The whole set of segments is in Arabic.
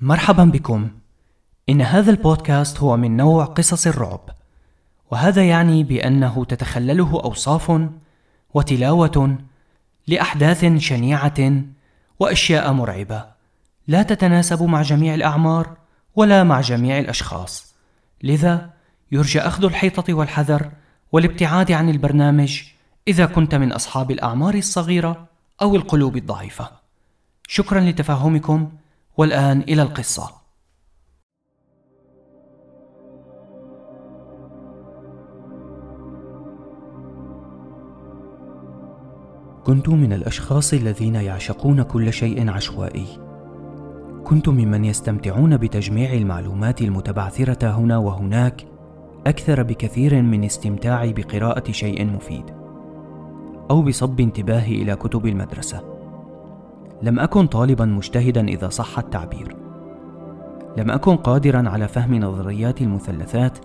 مرحبا بكم. إن هذا البودكاست هو من نوع قصص الرعب وهذا يعني بأنه تتخلله أوصاف وتلاوة لأحداث شنيعة وأشياء مرعبة. لا تتناسب مع جميع الأعمار ولا مع جميع الأشخاص. لذا يرجى أخذ الحيطة والحذر والابتعاد عن البرنامج إذا كنت من أصحاب الأعمار الصغيرة أو القلوب الضعيفة. شكرا لتفهمكم والآن إلى القصة. كنت من الأشخاص الذين يعشقون كل شيء عشوائي. كنت ممن يستمتعون بتجميع المعلومات المتبعثرة هنا وهناك أكثر بكثير من استمتاعي بقراءة شيء مفيد، أو بصب انتباهي إلى كتب المدرسة. لم أكن طالبا مجتهدا إذا صح التعبير. لم أكن قادرا على فهم نظريات المثلثات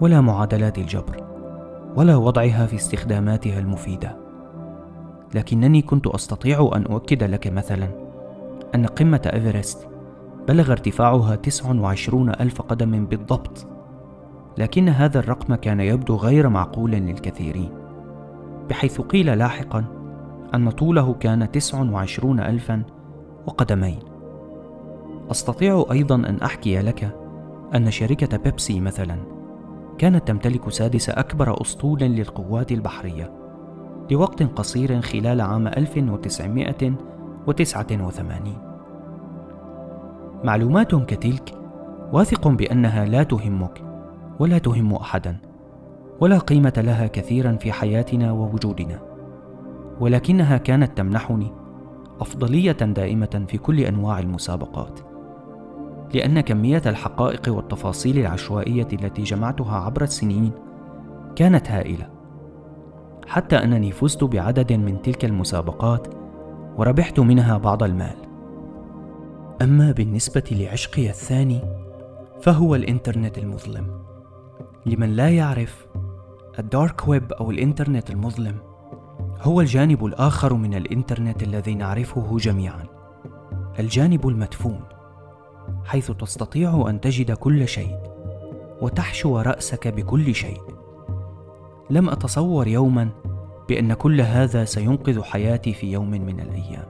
ولا معادلات الجبر ولا وضعها في استخداماتها المفيدة. لكنني كنت أستطيع أن أؤكد لك مثلا أن قمة إيفرست بلغ ارتفاعها 29 ألف قدم بالضبط لكن هذا الرقم كان يبدو غير معقول للكثيرين بحيث قيل لاحقا أن طوله كان تسع وعشرون ألفا وقدمين. أستطيع أيضا أن أحكي لك أن شركة بيبسي مثلا كانت تمتلك سادس أكبر أسطول للقوات البحرية لوقت قصير خلال عام 1989 معلومات كتلك واثق بأنها لا تهمك ولا تهم أحدا ولا قيمة لها كثيرا في حياتنا ووجودنا. ولكنها كانت تمنحني أفضلية دائمة في كل أنواع المسابقات لأن كمية الحقائق والتفاصيل العشوائية التي جمعتها عبر السنين كانت هائلة. حتى أنني فزت بعدد من تلك المسابقات وربحت منها بعض المال. أما بالنسبة لعشقي الثاني فهو الإنترنت المظلم. لمن لا يعرف الدارك ويب أو الإنترنت المظلم هو الجانب الآخر من الإنترنت الذي نعرفه جميعا. الجانب المدفون حيث تستطيع أن تجد كل شيء وتحشو رأسك بكل شيء. لم أتصور يوما بأن كل هذا سينقذ حياتي في يوم من الأيام.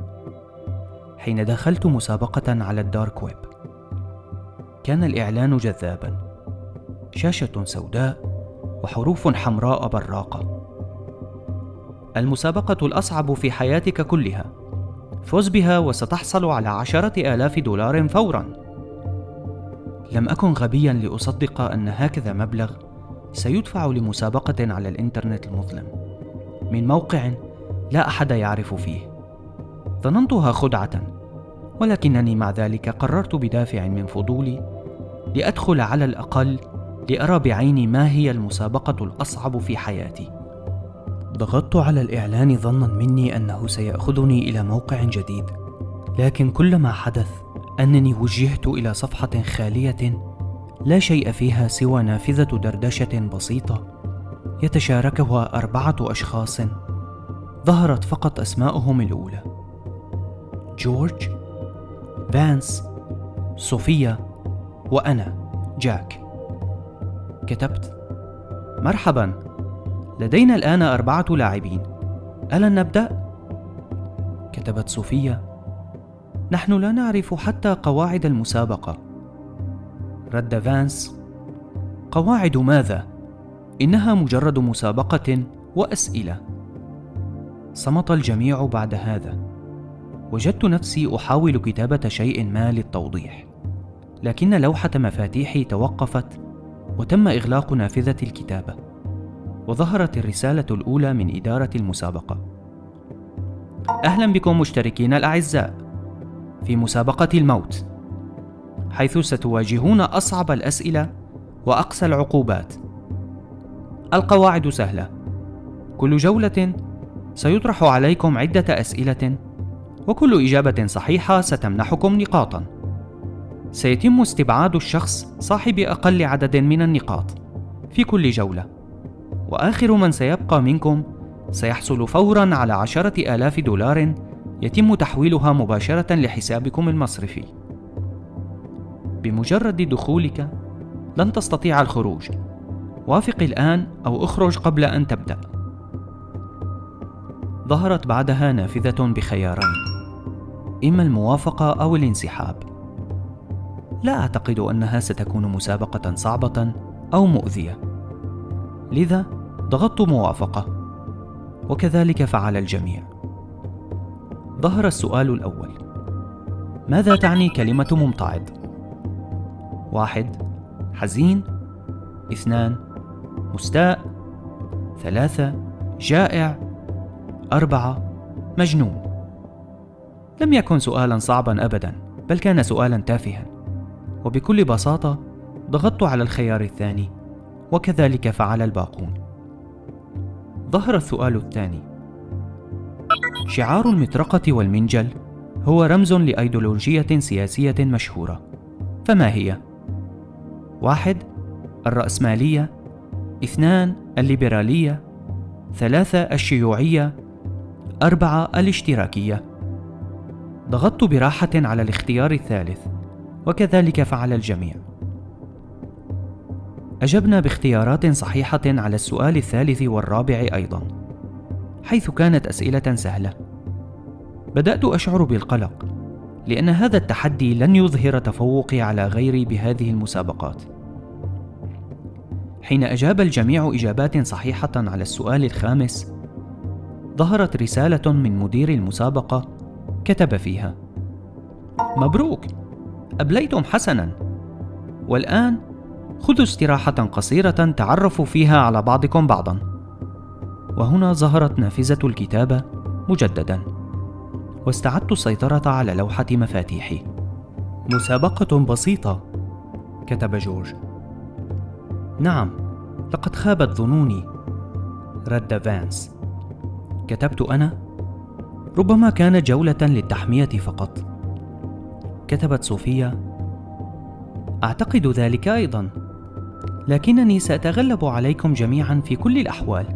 حين دخلت مسابقة على الدارك ويب كان الإعلان جذابا. شاشة سوداء وحروف حمراء براقة. المسابقة الأصعب في حياتك كلها. فز بها وستحصل على عشرة آلاف دولار فورا. لم أكن غبيا لأصدق أن هكذا مبلغ سيدفع لمسابقة على الإنترنت المظلم. من موقع لا أحد يعرف فيه. ظننتها خدعة ولكنني مع ذلك قررت بدافع من فضولي لأدخل على الأقل لأرى بعيني ما هي المسابقة الأصعب في حياتي. ضغطت على الإعلان ظنا مني أنه سيأخذني إلى موقع جديد. لكن كل ما حدث أنني وجهت إلى صفحة خالية لا شيء فيها سوى نافذة دردشة بسيطة يتشاركها أربعة أشخاص. ظهرت فقط أسماؤهم الأولى. جورج فانس صوفيا وأنا جاك. كتبت مرحبا. لدينا الآن أربعة لاعبين. ألا نبدأ؟ كتبت صوفيا. نحن لا نعرف حتى قواعد المسابقة. رد فانس. قواعد ماذا؟ إنها مجرد مسابقة وأسئلة. صمت الجميع بعد هذا. وجدت نفسي أحاول كتابة شيء ما للتوضيح. لكن لوحة مفاتيحي توقفت وتم إغلاق نافذة الكتابة. وظهرت الرسالة الأولى من إدارة المسابقة. أهلا بكم مشتركين الأعزاء في مسابقة الموت، حيث ستواجهون أصعب الأسئلة وأقسى العقوبات. القواعد سهلة، كل جولة سيطرح عليكم عدة أسئلة، وكل إجابة صحيحة ستمنحكم نقاطًا. سيتم استبعاد الشخص صاحب أقل عدد من النقاط في كل جولة. وآخر من سيبقى منكم سيحصل فورا على عشرة آلاف دولار يتم تحويلها مباشرة لحسابكم المصرفي. بمجرد دخولك لن تستطيع الخروج. وافق الآن أو اخرج قبل أن تبدأ. ظهرت بعدها نافذة بخيارين إما الموافقة أو الانسحاب. لا أعتقد أنها ستكون مسابقة صعبة أو مؤذية. لذا ضغطت موافقة. وكذلك فعل الجميع. ظهر السؤال الأول. ماذا تعني كلمة ممتعض؟ واحد حزين. اثنان مستاء. ثلاثة جائع. أربعة مجنون. لم يكن سؤالا صعبا أبدا بل كان سؤالا تافها. وبكل بساطة ضغطت على الخيار الثاني. وكذلك فعل الباقون. ظهر السؤال الثاني. شعار المطرقة والمنجل هو رمز لأيديولوجية سياسية مشهورة. فما هي؟ واحد الرأسمالية. اثنان الليبرالية. ثلاثة الشيوعية. أربعة الاشتراكية. ضغطت براحة على الاختيار الثالث وكذلك فعل الجميع. أجبنا باختيارات صحيحة على السؤال الثالث والرابع أيضا حيث كانت أسئلة سهلة. بدأت أشعر بالقلق لأن هذا التحدي لن يظهر تفوقي على غيري بهذه المسابقات. حين أجاب الجميع إجابات صحيحة على السؤال الخامس ظهرت رسالة من مدير المسابقة كتب فيها مبروك أبليتم حسنا والآن خذوا استراحة قصيرة تعرفوا فيها على بعضكم بعضا. وهنا ظهرت نافذة الكتابة مجددا. واستعدت السيطرة على لوحة مفاتيحي. مسابقة بسيطة كتب جورج. نعم لقد خابت ظنوني. رد فانس. كتبت أنا ربما كانت جولة للتحمية فقط. كتبت صوفيا. أعتقد ذلك أيضا. لكنني سأتغلب عليكم جميعا في كل الأحوال.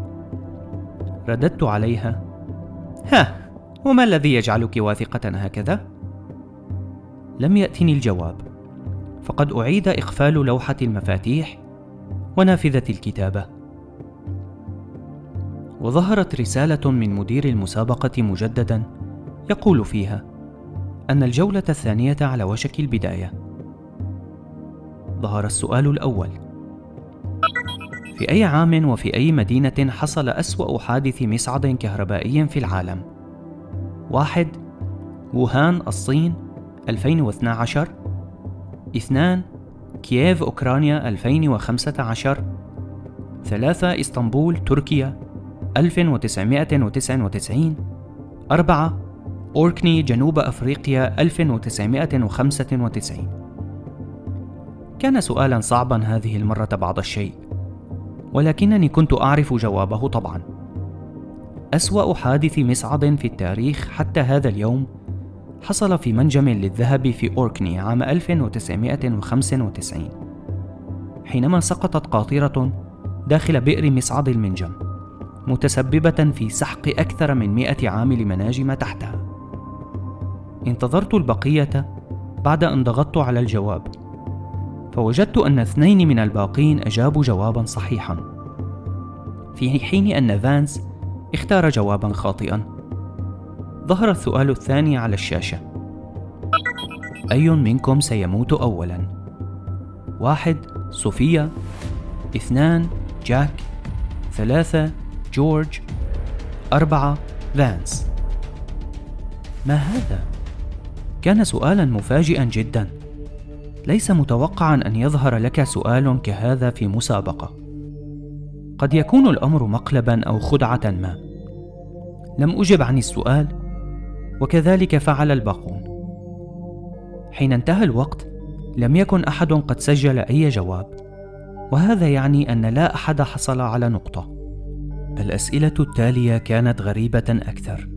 رددت عليها. ها وما الذي يجعلك واثقة هكذا؟ لم يأتني الجواب. فقد أعيد اقفال لوحة المفاتيح ونافذة الكتابة. وظهرت رسالة من مدير المسابقة مجددا يقول فيها أن الجولة الثانية على وشك البداية. ظهر السؤال الأول: في أي عام وفي أي مدينة حصل أسوأ حادث مصعد كهربائي في العالم؟ واحد ووهان الصين 2012 اثنان كييف أوكرانيا 2015 ثلاثة إسطنبول تركيا 1999 أربعة أوركني جنوب أفريقيا 1995 كان سؤالا صعبا هذه المرة بعض الشيء. ولكنني كنت أعرف جوابه طبعا. أسوأ حادث مصعد في التاريخ حتى هذا اليوم حصل في منجم للذهب في أوركني عام 1995 حينما سقطت قاطرة داخل بئر مصعد المنجم متسببة في سحق أكثر من مئة عامل مناجم تحتها. انتظرت البقية بعد أن ضغطت على الجواب. فوجدت أن اثنين من الباقين أجابوا جوابا صحيحا. في حين أن فانس اختار جوابا خاطئا. ظهر السؤال الثاني على الشاشة. أي منكم سيموت أولا؟ واحد صوفيا اثنان جاك. ثلاثة جورج. أربعة فانس. ما هذا؟ كان سؤالا مفاجئا جدا. ليس متوقعا أن يظهر لك سؤال كهذا في مسابقة. قد يكون الأمر مقلبا أو خدعة ما. لم أجب عن السؤال وكذلك فعل الباقون. حين انتهى الوقت لم يكن أحد قد سجل أي جواب وهذا يعني أن لا أحد حصل على نقطة. الأسئلة التالية كانت غريبة أكثر.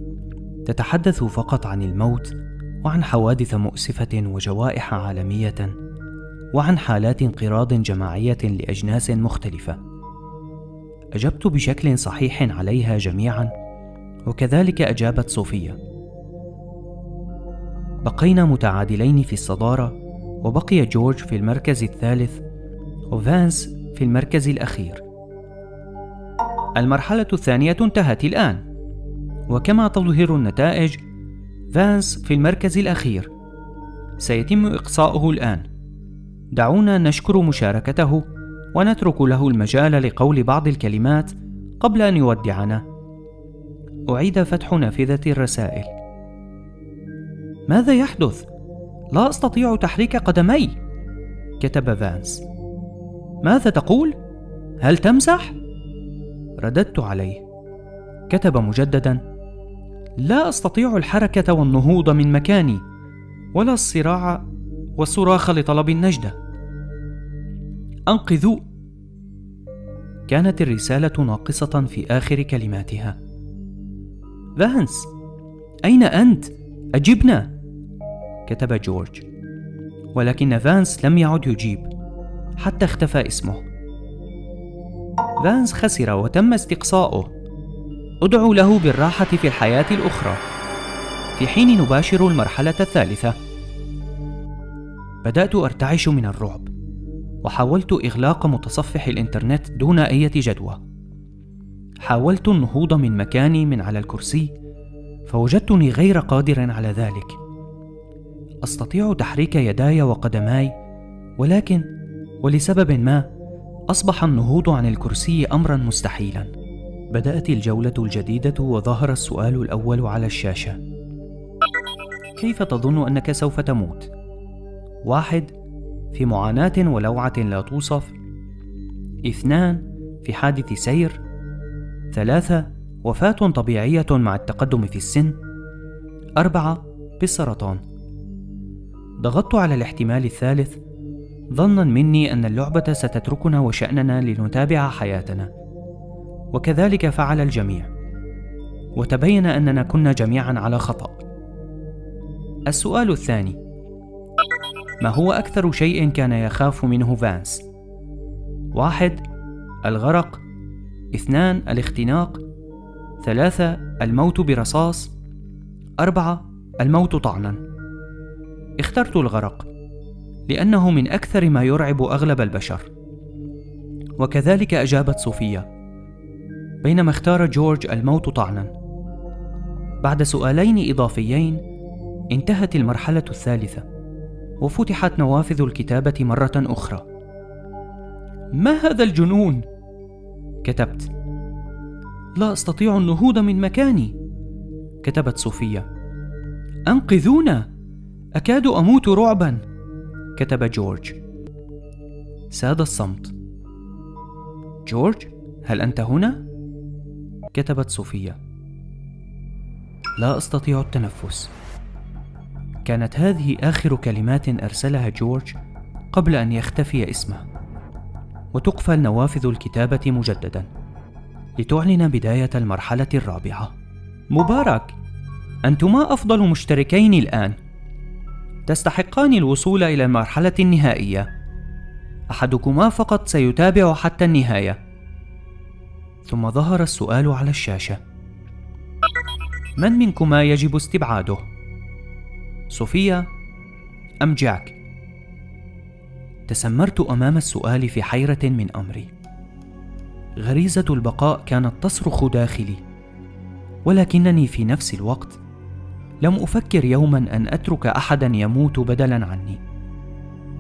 تتحدث فقط عن الموت وعن حوادث مؤسفة وجوائح عالمية وعن حالات انقراض جماعية لأجناس مختلفة. أجبت بشكل صحيح عليها جميعا وكذلك أجابت صوفيا بقينا متعادلين في الصدارة وبقي جورج في المركز الثالث وفانس في المركز الأخير. المرحلة الثانية انتهت الآن وكما تظهر النتائج فانس في المركز الأخير. سيتم إقصاؤه الآن. دعونا نشكر مشاركته ونترك له المجال لقول بعض الكلمات قبل أن يودعنا. أعيد فتح نافذة الرسائل. ماذا يحدث؟ لا أستطيع تحريك قدمي! كتب فانس. ماذا تقول؟ هل تمزح؟ رددت عليه. كتب مجددا. لا أستطيع الحركة والنهوض من مكاني ولا الصراع والصراخ لطلب النجده أنقذوا. كانت الرسالة ناقصة في آخر كلماتها. فانس أين أنت؟ أجبنا. كتب جورج. ولكن فانس لم يعد يجيب حتى اختفى اسمه. فانس خسر وتم استقصاؤه. أدعو له بالراحة في الحياة الأخرى. في حين نباشر المرحلة الثالثة. بدأت أرتعش من الرعب وحاولت إغلاق متصفح الإنترنت دون أي جدوى. حاولت النهوض من مكاني من على الكرسي فوجدتني غير قادر على ذلك. أستطيع تحريك يداي وقدماي ولكن ولسبب ما أصبح النهوض عن الكرسي امرا مستحيلا. بدأت الجولة الجديدة وظهر السؤال الأول على الشاشة. كيف تظن أنك سوف تموت؟ واحد في معاناة ولوعة لا توصف. اثنان في حادث سير. ثلاثة وفاة طبيعية مع التقدم في السن. أربعة بالسرطان ضغطت على الاحتمال الثالث. ظنا مني أن اللعبة ستتركنا وشأننا لنتابع حياتنا. وكذلك فعل الجميع. وتبين أننا كنا جميعا على خطأ. السؤال الثاني. ما هو أكثر شيء كان يخاف منه فانس؟ واحد الغرق. اثنان الاختناق. ثلاثة الموت برصاص. أربعة الموت طعنا. اخترت الغرق لأنه من أكثر ما يرعب أغلب البشر. وكذلك أجابت صوفيا. بينما اختار جورج الموت طعنا. بعد سؤالين إضافيين انتهت المرحلة الثالثة وفتحت نوافذ الكتابة مرة أخرى. ما هذا الجنون؟ كتبت. لا أستطيع النهوض من مكاني. كتبت صوفيا أنقذونا! أكاد أموت رعبا. كتب جورج. ساد الصمت. جورج هل أنت هنا؟ كتبت صوفيا لا أستطيع التنفس. كانت هذه آخر كلمات أرسلها جورج قبل أن يختفي اسمه. وتقفل نوافذ الكتابة مجددا لتعلن بداية المرحلة الرابعة. مبارك! أنتما أفضل مشتركين الآن. تستحقان الوصول إلى المرحلة النهائية. أحدكما فقط سيتابع حتى النهاية. ثم ظهر السؤال على الشاشة من منكما يجب استبعاده؟ صوفيا أم جاك؟ تسمرت أمام السؤال في حيرة من أمري غريزة البقاء كانت تصرخ داخلي ولكنني في نفس الوقت لم أفكر يوما أن أترك أحدا يموت بدلا عني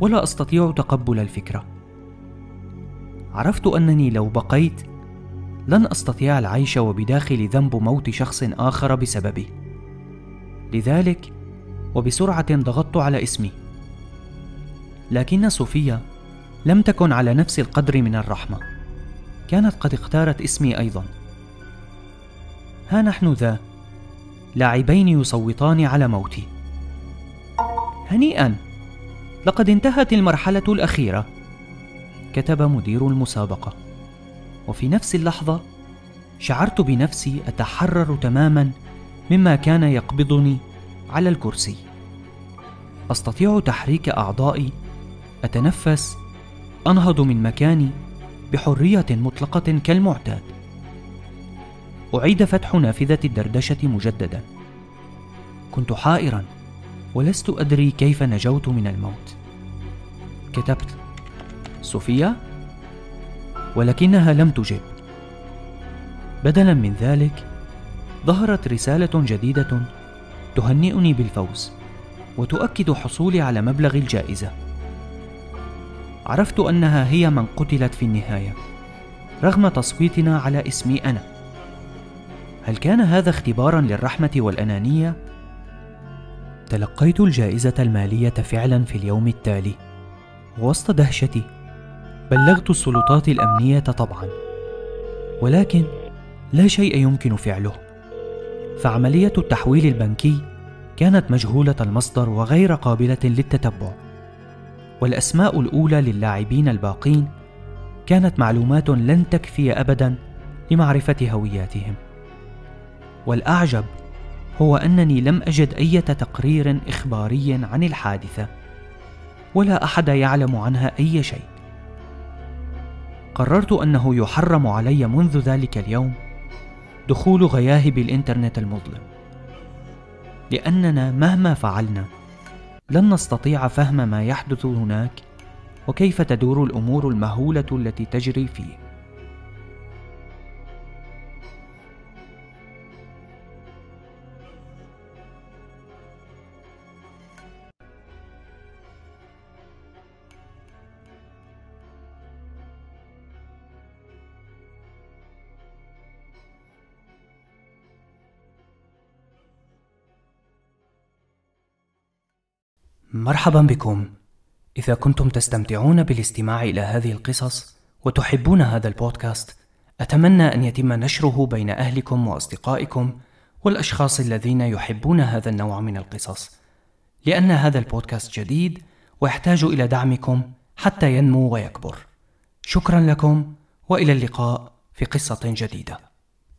ولا أستطيع تقبل الفكرة عرفت أنني لو بقيت لن أستطيع العيش وبداخلي ذنب موت شخص آخر بسببي. لذلك وبسرعة ضغطت على اسمي. لكن صوفيا لم تكن على نفس القدر من الرحمة. كانت قد اختارت اسمي أيضا. ها نحن ذا لاعبين يصوتان على موتي. هنيئا لقد انتهت المرحلة الأخيرة كتب مدير المسابقة. وفي نفس اللحظة شعرت بنفسي أتحرر تماما مما كان يقبضني على الكرسي. أستطيع تحريك أعضائي أتنفس أنهض من مكاني بحرية مطلقة كالمعتاد. أعيد فتح نافذة الدردشة مجددا. كنت حائرا ولست أدري كيف نجوت من الموت. كتبت صوفيا ولكنها لم تجب. بدلا من ذلك ظهرت رسالة جديدة تهنئني بالفوز وتؤكد حصولي على مبلغ الجائزة. عرفت أنها هي من قتلت في النهاية رغم تصويتنا على اسمي أنا. هل كان هذا اختبارا للرحمة والأنانية؟ تلقيت الجائزة المالية فعلا في اليوم التالي وسط دهشتي. بلغت السلطات الأمنية طبعا ولكن لا شيء يمكن فعله. فعملية التحويل البنكي كانت مجهولة المصدر وغير قابلة للتتبع. والأسماء الأولى للاعبين الباقين كانت معلومات لن تكفي ابدا لمعرفة هوياتهم. والأعجب هو أنني لم أجد أي تقرير إخباري عن الحادثة ولا أحد يعلم عنها أي شيء. قررت أنه يحرم علي منذ ذلك اليوم دخول غياهب الإنترنت المظلم. لأننا مهما فعلنا لن نستطيع فهم ما يحدث هناك وكيف تدور الأمور المهولة التي تجري فيه. مرحبا بكم. إذا كنتم تستمتعون بالاستماع إلى هذه القصص وتحبون هذا البودكاست أتمنى أن يتم نشره بين أهلكم وأصدقائكم والأشخاص الذين يحبون هذا النوع من القصص. لأن هذا البودكاست جديد ويحتاج إلى دعمكم حتى ينمو ويكبر. شكرا لكم وإلى اللقاء في قصة جديدة.